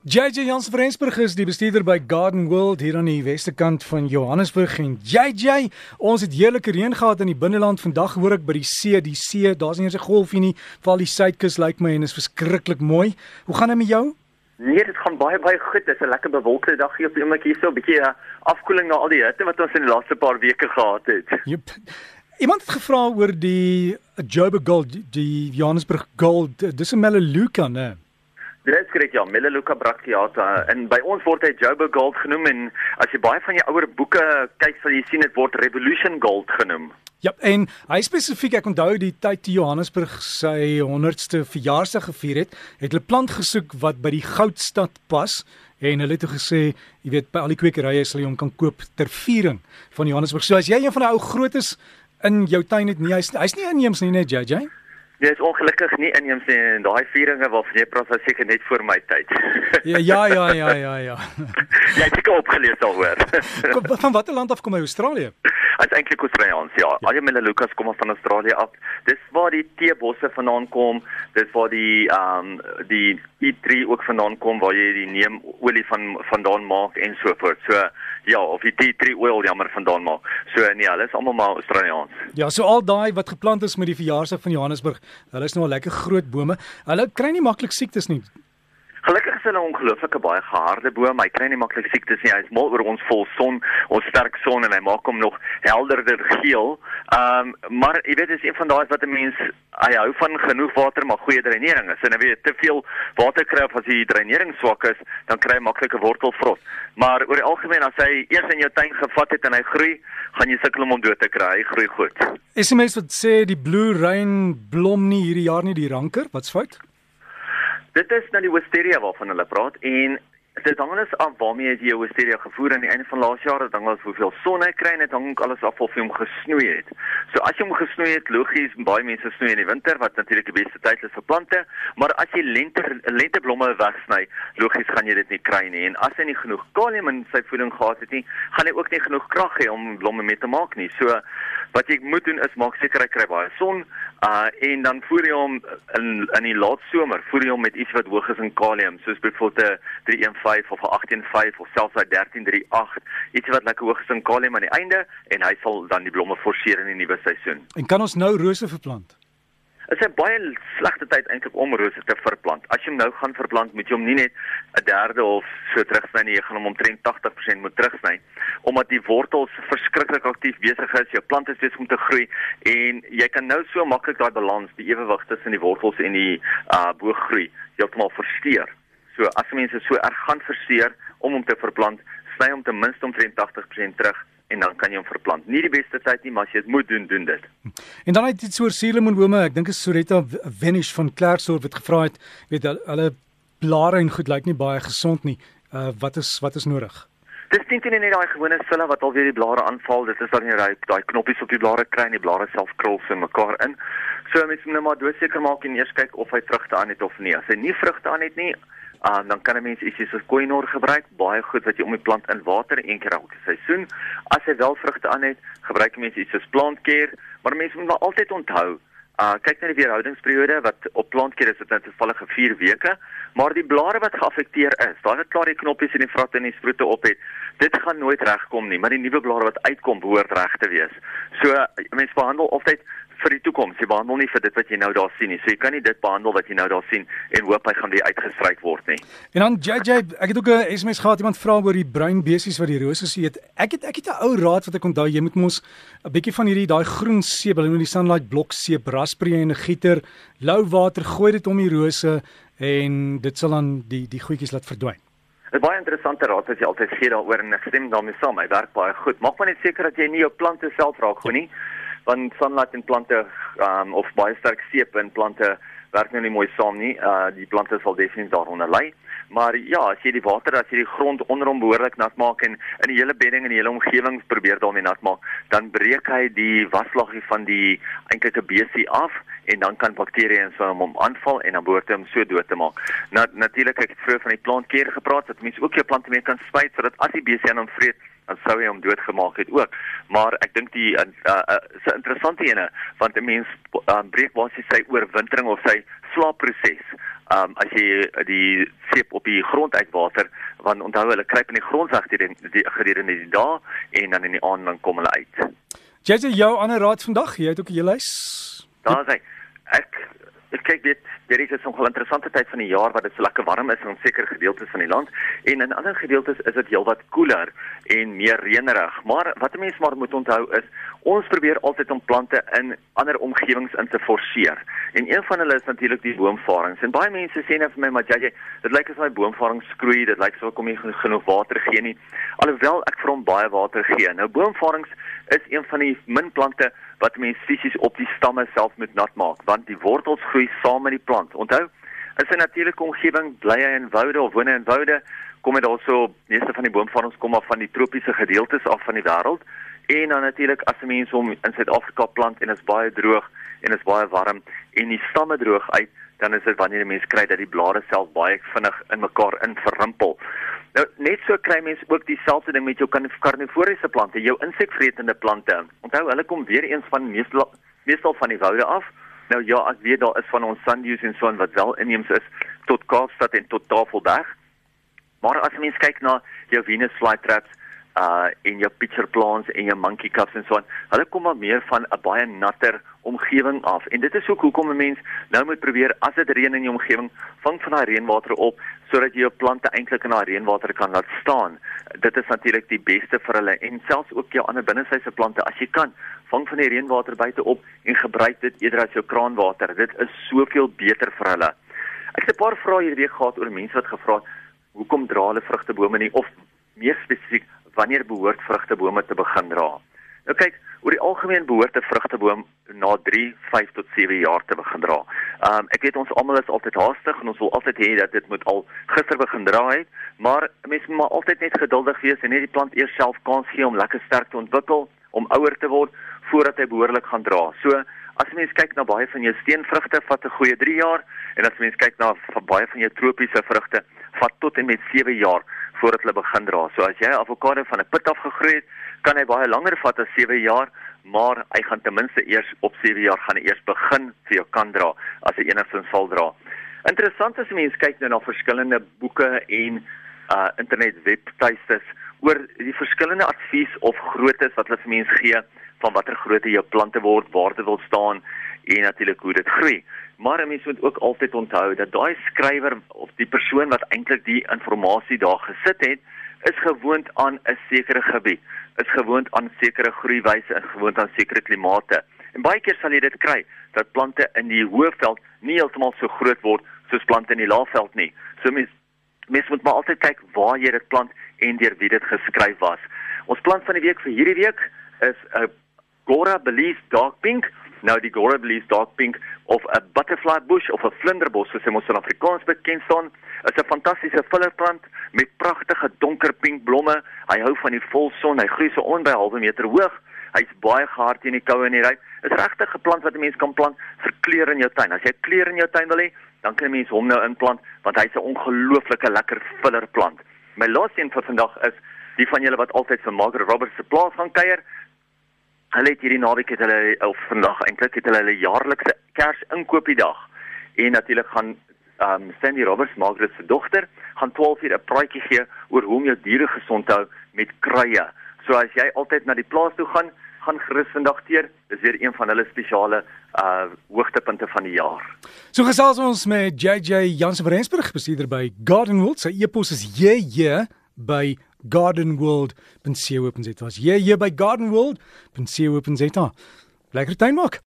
JJ Jans Vrensburg is die bestuurder by Garden World hier aan die weste kant van Johannesburg en JJ, ons het heerlike reën gehad in die binneland vandag hoor ek by die see, die see, daar's nie eens 'n golfie nie, val die suidkus lyk like my en is verskriklik mooi. Hoe gaan dit met jou? Nee, dit gaan baie baie goed. Dit is 'n lekker bewolkte dag hier op die oomblik hier so 'n bietjie uh, afkoeling na al die hitte wat ons in die laaste paar weke gehad het. Jep. Iemand het gevra oor die Joburg Gold, die Johannesburg Gold. Dis 'n Melaleuca, né? Dit is korrek ja, Melaleuca bracteata en by ons word hy Joburg Gold genoem en as jy baie van jou ouer boeke kyk, sal jy sien dit word Revolution Gold genoem. Ja, en hy spesifiek ek onthou die tyd toe Johannesburg sy 100ste verjaarsdag gevier het, het hulle plant gesoek wat by die goudstad pas en hulle het gesê, jy weet, by al die kwekerye sal jy hom kan koop ter viering van Johannesburg. So as jy een van die ou grootes in jou tuin het, nie hy's hy's nie inheems nie net JJ. Jy is ongelukkig nie inheems nie en daai vieringe waarvan jy praat was seker net voor my tyd. ja ja ja ja ja ja. jy het ek opgelees daaroor. van watter land af kom hy Australië? Hy's eintlik Australians ja. ja. Al die Melaleucas kom van Australië af. Dis waar die teebosse vandaan kom. Dis waar die ehm um, die E3 ook vandaan kom waar jy die neem olie van vandaan maak en so voort. So ja, of die tree oil jammer vandaan maak. So nee, hulle is almal maar Australians. Ja, so al daai wat geplant is met die verjaarsdag van Johannesburg, hulle is nou al lekker groot bome. Hulle kry nie maklik siektes nie. Is hulle 'n ongelooflike baie geharde boom. Hy kry nie maklik siektes nie. Hy's mal oor ons vol son, ons sterk son en hy maak hom nog helderder geel. Ehm um, maar jy weet dis een van daai wat 'n mens hy hou van genoeg water maar goeie dreinering is. En as jy te veel water kry of as die dreinering swak is, dan kry jy maklike wortelvrot. Maar oor die algemeen as hy eers in jou tuin gevat het en hy groei, gaan jy sukkel om hom dood te kry. Hy groei goed. Mense wat sê die blue rain blom nie hierdie jaar nie die ranker? Wat's fout? Dit is nou die wisteria waarvan hulle praat en dit hang alles af waarmee jy jou wisteria gevoer aan die einde van laas jaar, dit hang af hoeveel son hy kry en dit hang alles af of jy hom gesnoei het. So as jy hom gesnoei het, logies, baie mense snoei in die winter wat natuurlik die beste tyd is vir plante, maar as jy lente lenteblomme wegsny, logies gaan jy dit nie kry nie en as hy nie genoeg kalium in sy voeding gehad het nie, gaan hy ook nie genoeg krag hê om blomme mee te maak nie. So wat jy moet doen is maak seker hy kry baie son uh en dan voer jy hom in in die laat somer voer jy hom met iets wat hoog is in kalium soos byvoorbeeld 'n 315 of 'n 185 of selfs 'n 1338 iets wat lekker hoog is in kalium aan die einde en hy sal dan die blomme forceer in die nuwe seisoen. En kan ons nou rose verplant? Dit is 'n baie slegte tyd eintlik om rose te verplant. As jy hom nou gaan verplant, moet jy hom nie net 'n derde of so terugsny nie, jy gaan hom omtrent 80% moet terugsny omdat die wortels verskriklik aktief besig is, jou plant is besig om te groei en jy kan nou so maklik daai balans, die ewewig tussen die wortels en die uh booggroei heeltemal versteur. So as mense so erg gaan verseer om hom te verplant, sny hom ten minste omtrent 80% terug en dan kan jy hom verplant. Nie die beste tyd nie, maar as jy dit moet doen, doen dit. En dan het jy so 'n suurlemoenbome, ek dink is Soretta Venish van Klerksdorp wat gevra het, weet hulle blare en goed lyk nie baie gesond nie. Uh wat is wat is nodig? Dis dink jy net daai gewone sulle wat alweer die blare aanval, dit is dan nie daai daai knoppies op die blare kry en die blare self krul se mekaar in. So mense moet nou maar doodseker maak en eers kyk of hy vrugte aan het of nie. As hy nie vrugte aan het nie, uh, dan kan 'n mens ietsie soos koinor gebruik, baie goed wat jy om die plant in water een keer elke seisoen. As hy wel vrugte aan het, gebruik mense iets soos plantkeer, maar mense moet maar altyd onthou Uh kyk net die weerhoudingsperiode wat op plantkeer is dit net toevallige 4 weke, maar die blare wat geaffekteer is, daai wat klaar die knoppies en die vratte en die sproete op het, dit gaan nooit regkom nie, maar die nuwe blare wat uitkom behoort reg te wees. So mense behandel altyd vir die toekoms. Jy behandel nie vir dit wat jy nou daar sien nie. So jy kan nie dit behandel wat jy nou daar sien en hoop hy gaan weer uitgestryk word nie. En dan JJ, ek het ook 'n SMS gehad iemand vra oor die bruin besies wat die rose eet. Ek het ek het 'n ou raad wat ek onthou jy moet mos 'n bietjie van hierdie daai groen seep, hulle noem die sunlight blok seep, raspberry en 'n gieter, lou water gooi dit om die rose en dit sal dan die die goedjies laat verdwyn. 'n Baie interessante raad wat jy altyd gee daaroor en ek stem daarmee saam. Hy werk baie goed. Maak maar net seker dat jy nie jou plante self raak gooi nie. Ja want sunlight in plante um, of baie sterk seep in plante werk nou nie mooi saam nie. Uh die plante sal definitief daaronder ly. Maar ja, as jy die water as jy die grond onder hom behoorlik nat maak en in die hele bedding en die hele omgewing probeer daarmee nat maak, dan breek hy die waslaggie van die eintlike besie af en dan kan bakterieë en so hom aanval en dan behoort hom so dood te maak. Nou natuurlik ek het vroeër van die plantkeer gepraat dat mense ook jou plante mee kan spuit sodat as die besie aan hom vreet sou hy hom doodgemaak het ook. Maar ek dink die uh, uh, 'n interessante ene want 'n mens uh, breek basies sy oorwintering of sy slaapproses um, as jy die seep op die grond uitwater want onthou hulle kruip in die grond weg gedurende die dae en dan in die aand dan kom hulle uit. Jy het jou ander raad vandag, jy het ook 'n hele lys. Daar sê ek ek kyk dit Dit is 'n nogal interessante tyd van die jaar wat dit so lekker warm is in sekere gedeeltes van die land en in ander gedeeltes is dit heelwat koeler en meer reënerig. Maar wat 'n mens maar moet onthou is ons probeer altyd om plante in ander omgewings in te forceer. En een van hulle is natuurlik die boomvarings. En baie mense sê net vir my, "Maar jy, dit lyk asof my boomvarings skroei, dit lyk asof kom nie genoeg water gee nie." Alhoewel ek vir hom baie water gee. Nou boomvarings is een van die min plante wat mens fisies op die stamme self moet nat maak want die wortels groei saam met die plant. Onthou, in 'n natuurlike omgewing bly hy in woude of woon hy in woude, kom dit also meeste van die boomvorms kom af van die tropiese gedeeltes af van die wêreld en dan natuurlik as 'n mens hom in Suid-Afrika plant en dit is baie droog en dit is baie warm en die stamme droog uit, dan is dit wanneer 'n mens kry dat die blare self baie vinnig in mekaar in verrimpel. Nou net so kry mense ook dieselfde ding met jou karnivoriese plante, jou insekvretende plante. Onthou, hulle kom weer eens van meestal meestal van die woude af. Nou ja, as weet daar is van ons sundews en so en wat wel inheems is tot Kaapstad en tot Tafelberg. Maar as mens kyk na jou Venus flytraps uh en jou pitcher plants en jou monkey cups en so aan, hulle kom maar meer van 'n baie natter omgewing af. En dit is ook hoekom 'n mens nou moet probeer as dit reën in jou omgewing, vang van daai reënwater op sodat jy jou plante eintlik in daai reënwater kan laat staan. Dit is natuurlik die beste vir hulle en selfs ook jou ander binnesyse plante as jy kan, vang van die reënwater buite op en gebruik dit eerder as jou kraanwater. Dit is soveel beter vir hulle. Ek het 'n paar vrae hierdie week gehad oor mense wat gevra het hoekom dra hulle vrugtebome nie of meer spesifiek wanneer behoort vrugtebome te begin dra? Nou kyk, oor die algemeen behoort 'n vrugteboom na 3, 5 tot 7 jaar te begin dra. Um ek weet ons almal is altyd haastig en ons wil altyd hê dat dit moet al gister begin dra het, maar mense moet maar altyd net geduldig wees en net die plant eers self kans gee om lekker sterk te ontwikkel, om ouer te word voordat hy behoorlik gaan dra. So As mens kyk na baie van jou steenvrugte vat 'n goeie 3 jaar en as mens kyk na baie van jou tropiese vrugte vat tot en met 7 jaar voordat hulle begin dra. So as jy avokado van 'n put af gegroei het, kan hy baie langer vat as 7 jaar, maar hy gaan ten minste eers op 7 jaar gaan hy eers begin vir jou kan dra as hy enigstens sal dra. Interessant is mense kyk nou na verskillende boeke en uh internet webtuistes oor die verskillende advies of groottes wat hulle vir mense gee van watter grootte jou plante word, waar dit wil staan en natuurlik hoe dit groei. Maar mense moet ook altyd onthou dat daai skrywer of die persoon wat eintlik die inligting daar gesit het, is gewoond aan 'n sekere gebied, is gewoond aan sekere groeiwyse en gewoond aan sekere klimate. En baie keer sal jy dit kry dat plante in die hoëveld nie heeltemal so groot word soos plante in die laafveld nie. So mense mens moet maar altyd kyk waar jy dit plant en deur wie dit geskryf was. Ons plant van die week vir hierdie week is 'n Gora Belize Dark Pink. Nou die Belize Dark Pink of 'n butterfly bush of 'n vlinderbos soos mos in Afrikaans bekend staan, is 'n fantastiese fillerplant met pragtige donker pink blomme. Hy hou van die volson. Hy groei so onby 'n halwe meter hoog. Hy's baie gehard teen die koue en die ry. Is regtig 'n plant wat 'n mens kan plant vir kleur in jou tuin. As jy kleur in jou tuin wil hê, dan kan 'n mens hom nou inplant want hy's 'n ongelooflike lekker fillerplant. My laaste een vir vandag is die van julle wat altyd vir Margaret Roberts se plaas gaan kuier. Hulle het hierdie naweek het hulle of vandag eintlik het hulle hulle jaarlikse Kersingopiedag en natuurlik gaan um Sandy Roberts, Margaret se dogter, gaan 12 uur 'n praatjie gee oor hoe om jou diere gesond te hou met kruie. So as jy altyd na die plaas toe gaan, gaan gerus vandag teer. Dis weer een van hulle spesiale uh hoogtepunte van die jaar. So gesels ons met JJ Jansen van Rensburg, bestuurder by Garden World. Sy e-pos is JJ by gardenworld.co.za. Was jy hier by gardenworld.co.za? Lekker tuin maak.